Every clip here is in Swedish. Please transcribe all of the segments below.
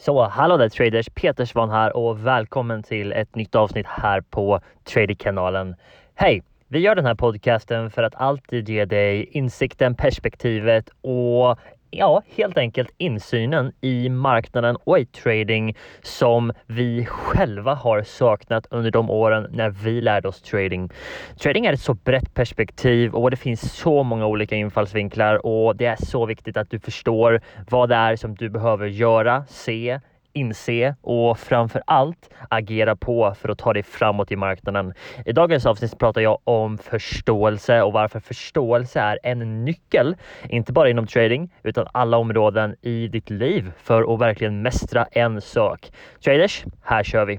Så hallå där traders! Peter Svan här och välkommen till ett nytt avsnitt här på Trader-kanalen. Hej! Vi gör den här podcasten för att alltid ge dig insikten, perspektivet och ja, helt enkelt insynen i marknaden och i trading som vi själva har saknat under de åren när vi lärde oss trading. Trading är ett så brett perspektiv och det finns så många olika infallsvinklar och det är så viktigt att du förstår vad det är som du behöver göra, se, inse och framför allt agera på för att ta dig framåt i marknaden. I dagens avsnitt pratar jag om förståelse och varför förståelse är en nyckel, inte bara inom trading utan alla områden i ditt liv för att verkligen mästra en sak. Traders, här kör vi!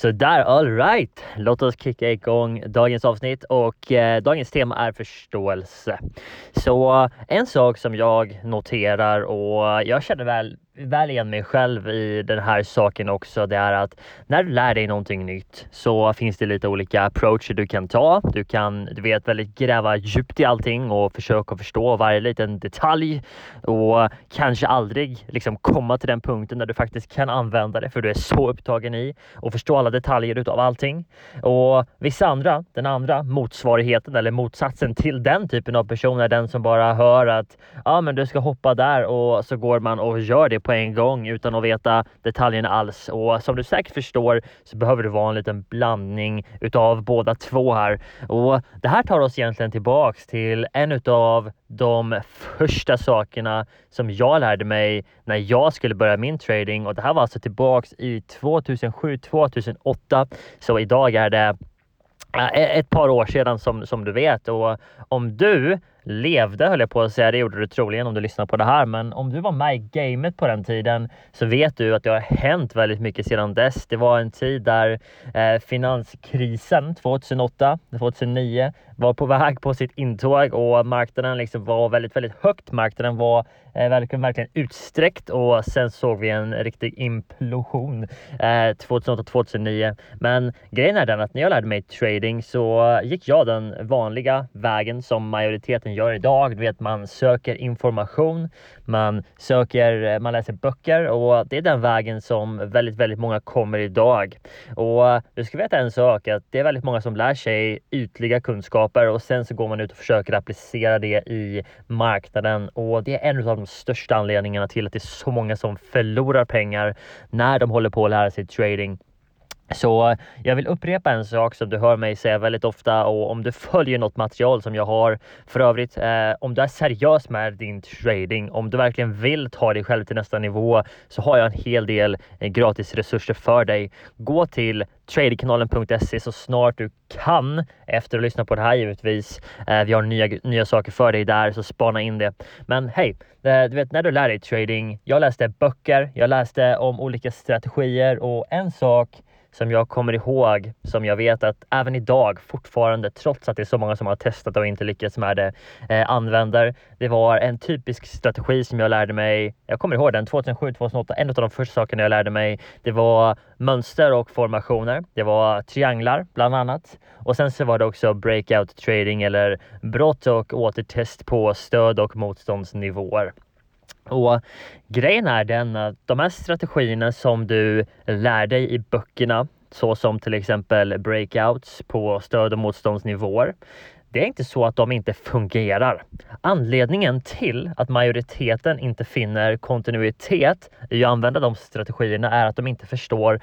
Sådär alright! Låt oss kicka igång dagens avsnitt och eh, dagens tema är förståelse. Så en sak som jag noterar och jag känner väl väl igen mig själv i den här saken också. Det är att när du lär dig någonting nytt så finns det lite olika approacher du kan ta. Du kan, du vet, väldigt gräva djupt i allting och försöka förstå varje liten detalj och kanske aldrig liksom komma till den punkten där du faktiskt kan använda det för du är så upptagen i och förstå alla detaljer utav allting. Och vissa andra, den andra motsvarigheten eller motsatsen till den typen av person är den som bara hör att ja, ah, men du ska hoppa där och så går man och gör det på en gång utan att veta detaljerna alls. Och som du säkert förstår så behöver det vara en liten blandning utav båda två här. Och det här tar oss egentligen tillbaks till en utav de första sakerna som jag lärde mig när jag skulle börja min trading och det här var alltså tillbaks i 2007, 2008. Så idag är det eh, ett par år sedan som, som du vet och om du levde höll jag på att säga, det gjorde du troligen om du lyssnar på det här, men om du var med i gamet på den tiden så vet du att det har hänt väldigt mycket sedan dess. Det var en tid där eh, finanskrisen 2008, 2009 var på väg på sitt intåg och marknaden liksom var väldigt, väldigt högt. Marknaden var Eh, verkligen, verkligen utsträckt och sen såg vi en riktig implosion eh, 2008-2009. Men grejen är den att när jag lärde mig trading så gick jag den vanliga vägen som majoriteten gör idag. Du vet, man söker information, man söker, eh, man läser böcker och det är den vägen som väldigt, väldigt många kommer idag. Och du ska veta en sak att det är väldigt många som lär sig ytliga kunskaper och sen så går man ut och försöker applicera det i marknaden och det är en av de största anledningarna till att det är så många som förlorar pengar när de håller på att lära sig trading. Så eh, jag vill upprepa en sak som du hör mig säga väldigt ofta och om du följer något material som jag har för övrigt, eh, om du är seriös med din trading, om du verkligen vill ta dig själv till nästa nivå så har jag en hel del eh, gratis resurser för dig. Gå till tradingkanalen.se så snart du kan efter att lyssna på det här givetvis. Eh, vi har nya, nya saker för dig där så spana in det. Men hej, eh, du vet när du lär dig trading. Jag läste böcker, jag läste om olika strategier och en sak som jag kommer ihåg, som jag vet att även idag fortfarande, trots att det är så många som har testat och inte lyckats med det, eh, använder. Det var en typisk strategi som jag lärde mig. Jag kommer ihåg den 2007, 2008. En av de första sakerna jag lärde mig, det var mönster och formationer. Det var trianglar bland annat och sen så var det också breakout trading eller brott och återtest på stöd och motståndsnivåer. Och grejen är den att de här strategierna som du lär dig i böckerna, så som till exempel breakouts på stöd och motståndsnivåer. Det är inte så att de inte fungerar. Anledningen till att majoriteten inte finner kontinuitet i att använda de strategierna är att de inte förstår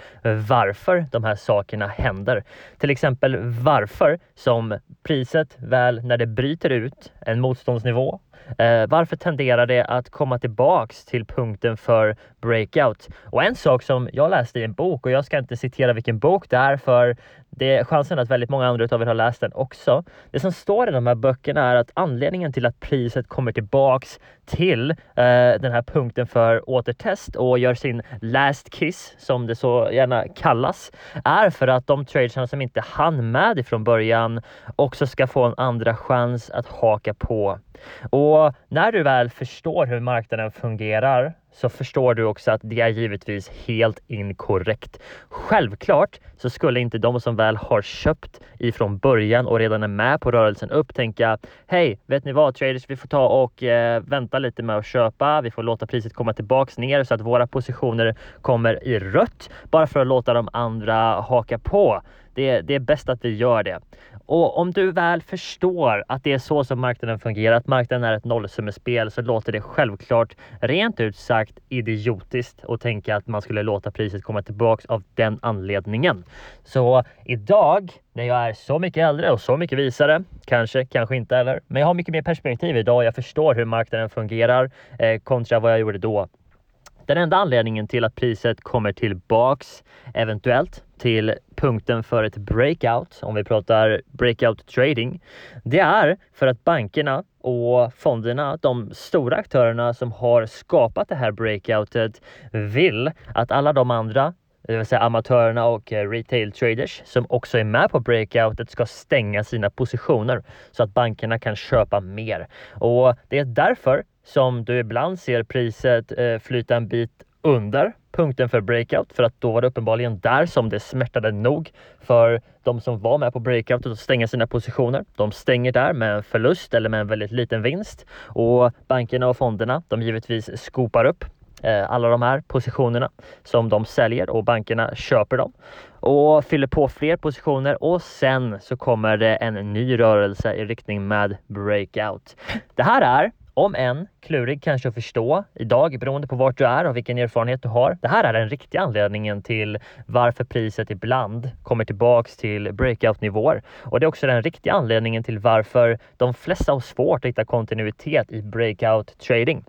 varför de här sakerna händer. Till exempel varför som priset väl när det bryter ut en motståndsnivå Eh, varför tenderar det att komma tillbaks till punkten för breakout? Och en sak som jag läste i en bok och jag ska inte citera vilken bok det är för det är chansen att väldigt många andra av er har läst den också. Det som står i de här böckerna är att anledningen till att priset kommer tillbaks till eh, den här punkten för återtest och gör sin last kiss som det så gärna kallas är för att de tradersarna som inte hann med ifrån början också ska få en andra chans att haka på. Och när du väl förstår hur marknaden fungerar så förstår du också att det är givetvis helt inkorrekt. Självklart så skulle inte de som väl har köpt ifrån början och redan är med på rörelsen upp tänka Hej, vet ni vad traders, vi får ta och eh, vänta lite med att köpa. Vi får låta priset komma tillbaks ner så att våra positioner kommer i rött bara för att låta de andra haka på. Det, det är bäst att vi gör det. Och om du väl förstår att det är så som marknaden fungerar, att marknaden är ett nollsummespel, så låter det självklart rent ut sagt idiotiskt att tänka att man skulle låta priset komma tillbaks av den anledningen. Så idag när jag är så mycket äldre och så mycket visare, kanske, kanske inte eller, men jag har mycket mer perspektiv idag. Jag förstår hur marknaden fungerar eh, kontra vad jag gjorde då. Den enda anledningen till att priset kommer tillbaks eventuellt till punkten för ett breakout, om vi pratar breakout trading, det är för att bankerna och fonderna, de stora aktörerna som har skapat det här breakoutet, vill att alla de andra det vill säga amatörerna och eh, retail traders som också är med på breakoutet ska stänga sina positioner så att bankerna kan köpa mer. Och det är därför som du ibland ser priset eh, flyta en bit under punkten för breakout för att då var det uppenbarligen där som det smärtade nog för de som var med på breakoutet att stänga sina positioner. De stänger där med en förlust eller med en väldigt liten vinst och bankerna och fonderna, de givetvis skopar upp eh, alla de här positionerna som de säljer och bankerna köper dem och fyller på fler positioner och sen så kommer det en ny rörelse i riktning med breakout. Det här är om än klurig kanske att förstå idag beroende på vart du är och vilken erfarenhet du har. Det här är den riktiga anledningen till varför priset ibland kommer tillbaks till breakout nivåer och det är också den riktiga anledningen till varför de flesta har svårt att hitta kontinuitet i breakout trading.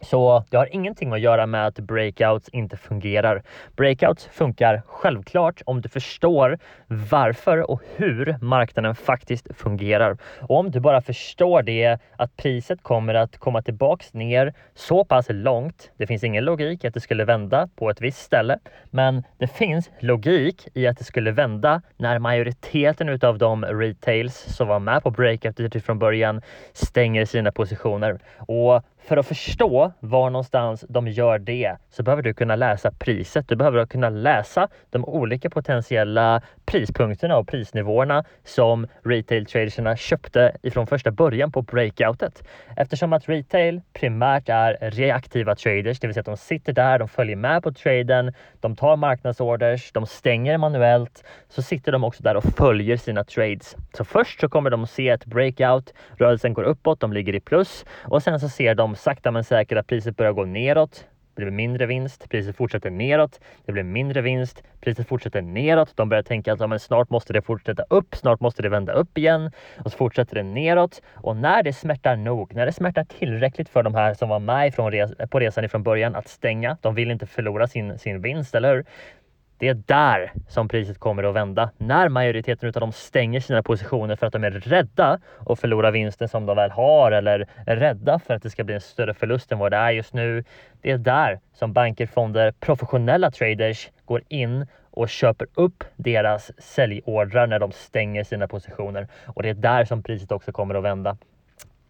Så det har ingenting att göra med att breakouts inte fungerar. Breakouts funkar självklart om du förstår varför och hur marknaden faktiskt fungerar. Och om du bara förstår det, att priset kommer att komma tillbaks ner så pass långt. Det finns ingen logik att det skulle vända på ett visst ställe, men det finns logik i att det skulle vända när majoriteten utav de retails som var med på breakoutet från början stänger sina positioner. Och för att förstå var någonstans de gör det så behöver du kunna läsa priset. Du behöver kunna läsa de olika potentiella prispunkterna och prisnivåerna som retail traderserna köpte ifrån första början på breakoutet. Eftersom att retail primärt är reaktiva traders, det vill säga att de sitter där, de följer med på traden, de tar marknadsorders, de stänger manuellt, så sitter de också där och följer sina trades. Så först så kommer de se ett breakout, rörelsen går uppåt, de ligger i plus och sen så ser de sakta men säkert att priset börjar gå neråt. Det blir mindre vinst, priset fortsätter neråt, det blir mindre vinst, priset fortsätter neråt. De börjar tänka att ja, men snart måste det fortsätta upp, snart måste det vända upp igen och så fortsätter det neråt. Och när det smärtar nog, när det smärtar tillräckligt för de här som var med ifrån res på resan ifrån början att stänga, de vill inte förlora sin, sin vinst, eller hur? Det är där som priset kommer att vända. När majoriteten av dem stänger sina positioner för att de är rädda att förlora vinsten som de väl har eller är rädda för att det ska bli en större förlust än vad det är just nu. Det är där som banker, fonder, professionella traders går in och köper upp deras säljordrar när de stänger sina positioner och det är där som priset också kommer att vända.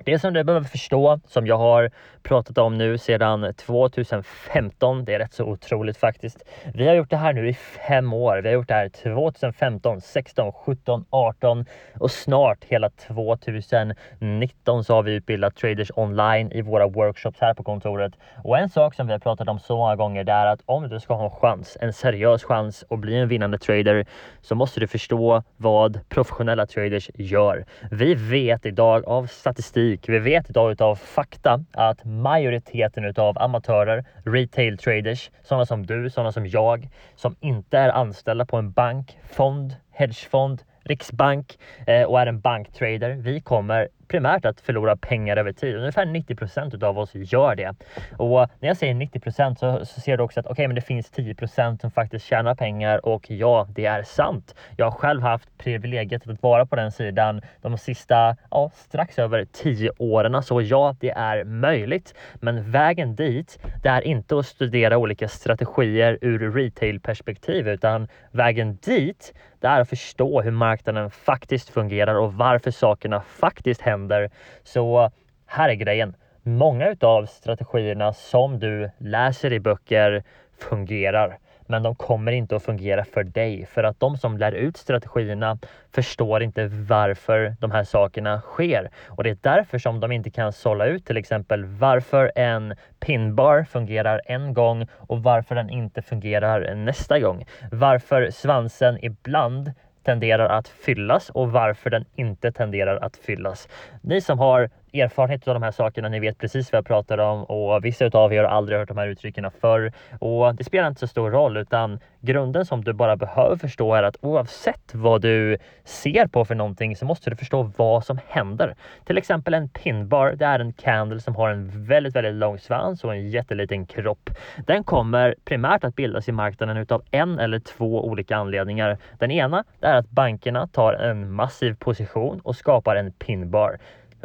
Det som du behöver förstå, som jag har pratat om nu sedan 2015, det är rätt så otroligt faktiskt. Vi har gjort det här nu i fem år. Vi har gjort det här 2015, 16, 17, 18 och snart hela 2019 så har vi utbildat traders online i våra workshops här på kontoret. Och en sak som vi har pratat om så många gånger det är att om du ska ha en chans, en seriös chans att bli en vinnande trader så måste du förstå vad professionella traders gör. Vi vet idag av statistik statistik. Vi vet idag utav fakta att majoriteten utav amatörer, retail traders, sådana som du, sådana som jag, som inte är anställda på en bank, fond, hedgefond, Riksbank eh, och är en banktrader. Vi kommer primärt att förlora pengar över tid. Ungefär 90 procent av oss gör det. Och när jag säger 90 procent så, så ser du också att okej, okay, men det finns 10 procent som faktiskt tjänar pengar och ja, det är sant. Jag har själv haft privilegiet att vara på den sidan de sista, ja, strax över 10 åren. Så ja, det är möjligt. Men vägen dit, det är inte att studera olika strategier ur retail-perspektiv, utan vägen dit, det är att förstå hur marknaden faktiskt fungerar och varför sakerna faktiskt händer händer. Så här är grejen. Många utav strategierna som du läser i böcker fungerar men de kommer inte att fungera för dig för att de som lär ut strategierna förstår inte varför de här sakerna sker. Och det är därför som de inte kan sålla ut till exempel varför en pinbar fungerar en gång och varför den inte fungerar nästa gång. Varför svansen ibland tenderar att fyllas och varför den inte tenderar att fyllas. Ni som har erfarenhet av de här sakerna. Ni vet precis vad jag pratar om och vissa av er har aldrig hört de här uttrycken förr och det spelar inte så stor roll utan grunden som du bara behöver förstå är att oavsett vad du ser på för någonting så måste du förstå vad som händer. Till exempel en pinbar, det är en candle som har en väldigt, väldigt lång svans och en jätteliten kropp. Den kommer primärt att bildas i marknaden utav en eller två olika anledningar. Den ena är att bankerna tar en massiv position och skapar en pinbar.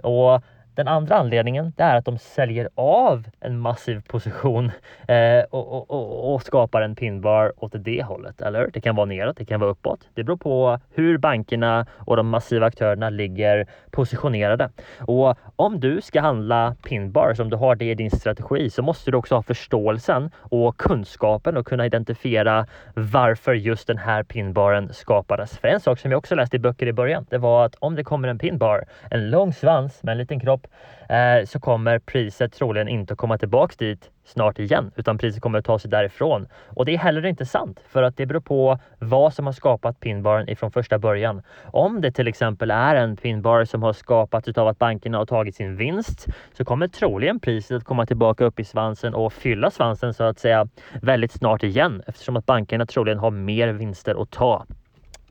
Och den andra anledningen är att de säljer av en massiv position eh, och, och, och, och, skapar en pinbar åt det hållet. Eller Det kan vara neråt, det kan vara uppåt. Det beror på hur bankerna och de massiva aktörerna ligger positionerade. Och om du ska handla pinbar om du har det i din strategi, så måste du också ha förståelsen och kunskapen och kunna identifiera varför just den här pinbaren skapades. För en sak som jag också läste i böcker i början, det var att om det kommer en pinbar, en lång svans med en liten kropp eh, så kommer priset troligen inte att komma tillbaks dit snart igen, utan priset kommer att ta sig därifrån. Och det är heller inte sant, för att det beror på vad som har skapat pinbaren ifrån första början. Om det till exempel är en pinbar som har skapats av att bankerna har tagit sin vinst, så kommer troligen priset att komma tillbaka upp i svansen och fylla svansen så att säga väldigt snart igen, eftersom att bankerna troligen har mer vinster att ta.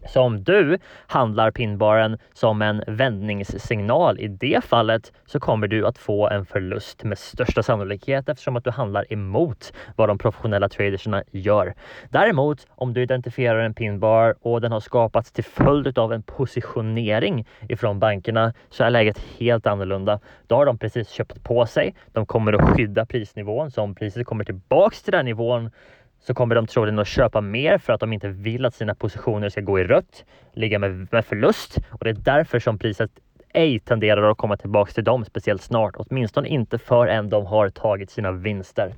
Så om du handlar pinbaren som en vändningssignal i det fallet så kommer du att få en förlust med största sannolikhet eftersom att du handlar emot vad de professionella traderserna gör. Däremot om du identifierar en pinbar och den har skapats till följd av en positionering ifrån bankerna så är läget helt annorlunda. Då har de precis köpt på sig. De kommer att skydda prisnivån så om priset kommer tillbaks till den nivån så kommer de troligen att köpa mer för att de inte vill att sina positioner ska gå i rött, ligga med, med förlust och det är därför som priset ej tenderar att komma tillbaks till dem speciellt snart, åtminstone inte förrän de har tagit sina vinster.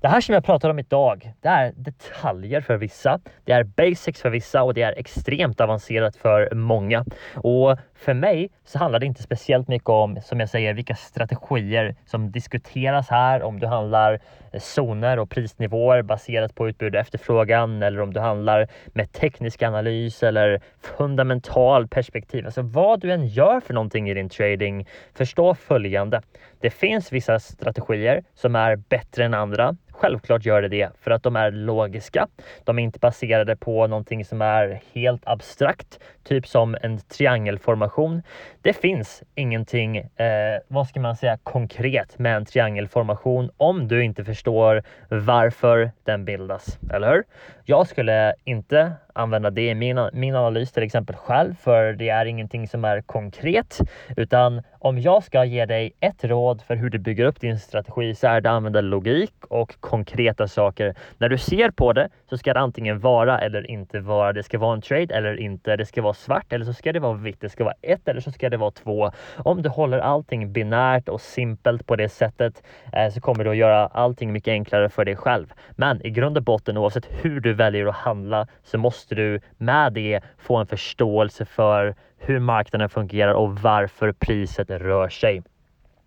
Det här som jag pratar om idag, det är detaljer för vissa. Det är basics för vissa och det är extremt avancerat för många. Och för mig så handlar det inte speciellt mycket om, som jag säger, vilka strategier som diskuteras här. Om du handlar zoner och prisnivåer baserat på utbud och efterfrågan eller om du handlar med teknisk analys eller fundamental perspektiv. Alltså vad du än gör för någonting i din trading, förstå följande. Det finns vissa strategier som är bättre än andra. Självklart gör det det för att de är logiska. De är inte baserade på någonting som är helt abstrakt, typ som en triangelformation. Det finns ingenting, eh, vad ska man säga, konkret med en triangelformation om du inte förstår varför den bildas, eller hur? Jag skulle inte använda det i min, min analys till exempel själv, för det är ingenting som är konkret, utan om jag ska ge dig ett råd för hur du bygger upp din strategi så är det att använda logik och konkreta saker. När du ser på det så ska det antingen vara eller inte vara. Det ska vara en trade eller inte. Det ska vara svart eller så ska det vara vitt. Det ska vara ett eller så ska det vara två. Om du håller allting binärt och simpelt på det sättet eh, så kommer du att göra allting mycket enklare för dig själv. Men i grund och botten oavsett hur du väljer att handla så måste du med det få en förståelse för hur marknaden fungerar och varför priset rör sig.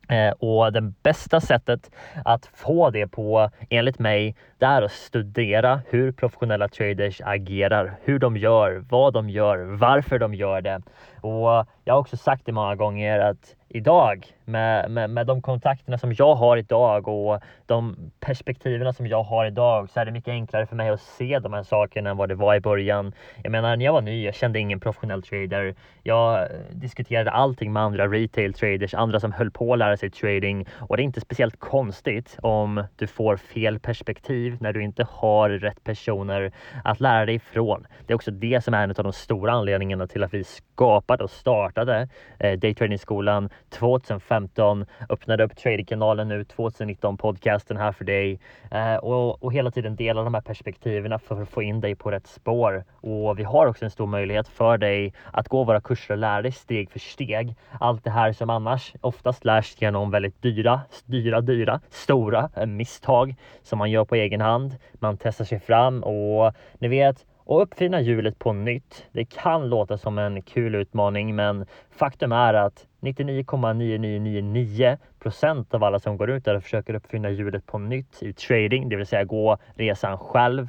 Eh, och det bästa sättet att få det på, enligt mig, det är att studera hur professionella traders agerar, hur de gör, vad de gör, varför de gör det. Och jag har också sagt det många gånger att idag med, med, med de kontakterna som jag har idag och de perspektiven som jag har idag så är det mycket enklare för mig att se de här sakerna än vad det var i början. Jag menar när jag var ny, jag kände ingen professionell trader. Jag diskuterade allting med andra retail traders, andra som höll på att lära sig trading och det är inte speciellt konstigt om du får fel perspektiv när du inte har rätt personer att lära dig ifrån. Det är också det som är en av de stora anledningarna till att vi skapade och startade eh, Daytradingskolan 2015, öppnade upp tradingkanalen nu 2019, podcasten här för dig eh, och, och hela tiden dela de här perspektiven för att få in dig på rätt spår. Och vi har också en stor möjlighet för dig att gå våra kurser och lära dig steg för steg. Allt det här som annars oftast lärs genom väldigt dyra, dyra, dyra, stora misstag som man gör på egen hand. Man testar sig fram och ni vet, och uppfinna hjulet på nytt. Det kan låta som en kul utmaning, men faktum är att 99,9999 procent av alla som går ut där och försöker uppfinna hjulet på nytt i trading, det vill säga gå resan själv,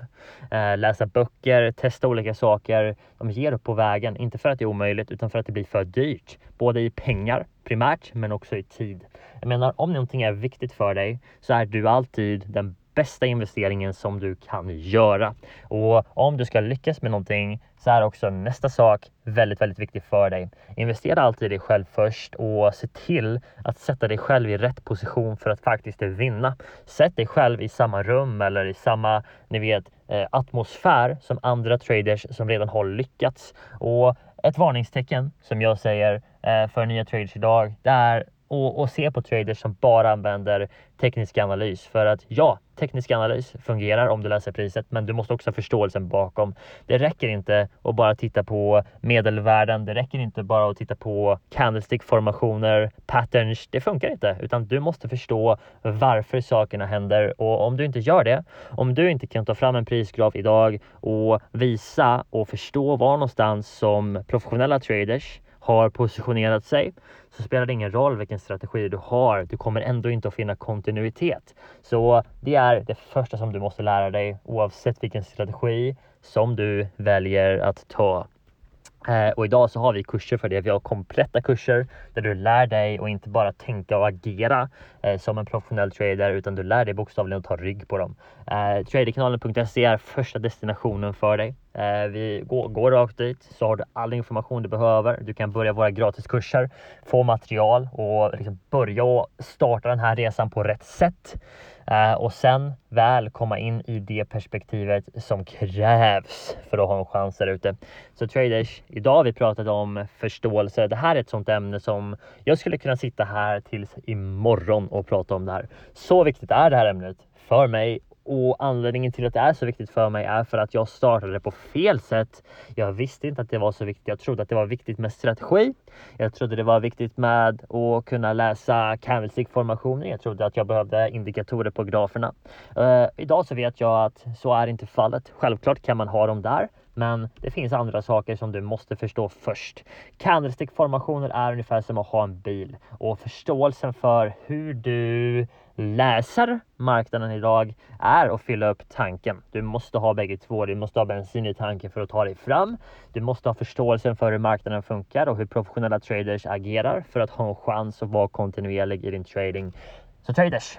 eh, läsa böcker, testa olika saker. De ger upp på vägen, inte för att det är omöjligt utan för att det blir för dyrt, både i pengar primärt, men också i tid. Jag menar, om någonting är viktigt för dig så är du alltid den bästa investeringen som du kan göra. Och om du ska lyckas med någonting så är också nästa sak väldigt, väldigt viktig för dig. Investera alltid i dig själv först och se till att sätta dig själv i rätt position för att faktiskt vinna. Sätt dig själv i samma rum eller i samma, ni vet, eh, atmosfär som andra traders som redan har lyckats. Och ett varningstecken som jag säger eh, för nya traders idag, det är och, och se på traders som bara använder teknisk analys. För att ja, teknisk analys fungerar om du läser priset, men du måste också ha förståelsen bakom. Det räcker inte att bara titta på medelvärden. Det räcker inte bara att titta på candlestick-formationer, patterns. Det funkar inte, utan du måste förstå varför sakerna händer. Och om du inte gör det, om du inte kan ta fram en prisgraf idag och visa och förstå var någonstans som professionella traders har positionerat sig så spelar det ingen roll vilken strategi du har. Du kommer ändå inte att finna kontinuitet. Så det är det första som du måste lära dig oavsett vilken strategi som du väljer att ta. Eh, och idag så har vi kurser för det. Vi har kompletta kurser där du lär dig och inte bara tänka och agera eh, som en professionell trader utan du lär dig bokstavligen att ta rygg på dem. Eh, Traderkanalen.se är första destinationen för dig. Eh, vi går, går rakt dit så har du all information du behöver. Du kan börja våra gratiskurser, få material och liksom börja och starta den här resan på rätt sätt. Eh, och sen väl komma in i det perspektivet som krävs för att ha en chans där ute. Så traders, idag har vi pratat om förståelse. Det här är ett sånt ämne som jag skulle kunna sitta här tills imorgon och prata om det här. Så viktigt är det här ämnet för mig och anledningen till att det är så viktigt för mig är för att jag startade på fel sätt. Jag visste inte att det var så viktigt. Jag trodde att det var viktigt med strategi. Jag trodde det var viktigt med att kunna läsa candlestick-formationer. Jag trodde att jag behövde indikatorer på graferna. Uh, idag så vet jag att så är inte fallet. Självklart kan man ha dem där, men det finns andra saker som du måste förstå först. Candlestick-formationer är ungefär som att ha en bil och förståelsen för hur du läser marknaden idag är att fylla upp tanken. Du måste ha bägge två. Du måste ha bensin i tanken för att ta dig fram. Du måste ha förståelsen för hur marknaden funkar och hur professionella traders agerar för att ha en chans att vara kontinuerlig i din trading. Så traders,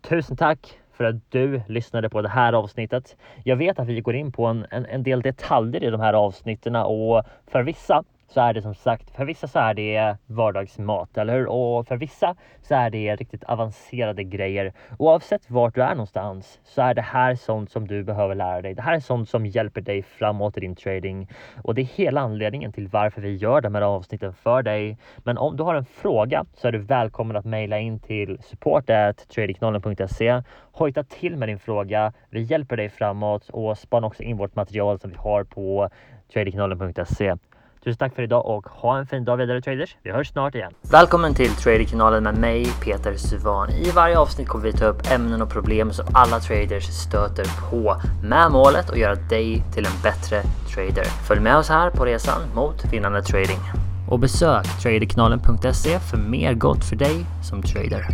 tusen tack för att du lyssnade på det här avsnittet. Jag vet att vi går in på en, en, en del detaljer i de här avsnitten och för vissa så är det som sagt, för vissa så är det vardagsmat, eller hur? Och för vissa så är det riktigt avancerade grejer. Oavsett vart du är någonstans så är det här sånt som du behöver lära dig. Det här är sånt som hjälper dig framåt i din trading och det är hela anledningen till varför vi gör de här avsnitten för dig. Men om du har en fråga så är du välkommen att mejla in till support.tradingknollen.se. Hojta till med din fråga. Vi hjälper dig framåt och spana också in vårt material som vi har på tradingknollen.se. Tusen tack för idag och ha en fin dag vidare traders. Vi hörs snart igen. Välkommen till Traderkanalen med mig Peter Suvan. I varje avsnitt kommer vi ta upp ämnen och problem som alla traders stöter på med målet att göra dig till en bättre trader. Följ med oss här på resan mot vinnande trading. Och besök traderkanalen.se för mer gott för dig som trader.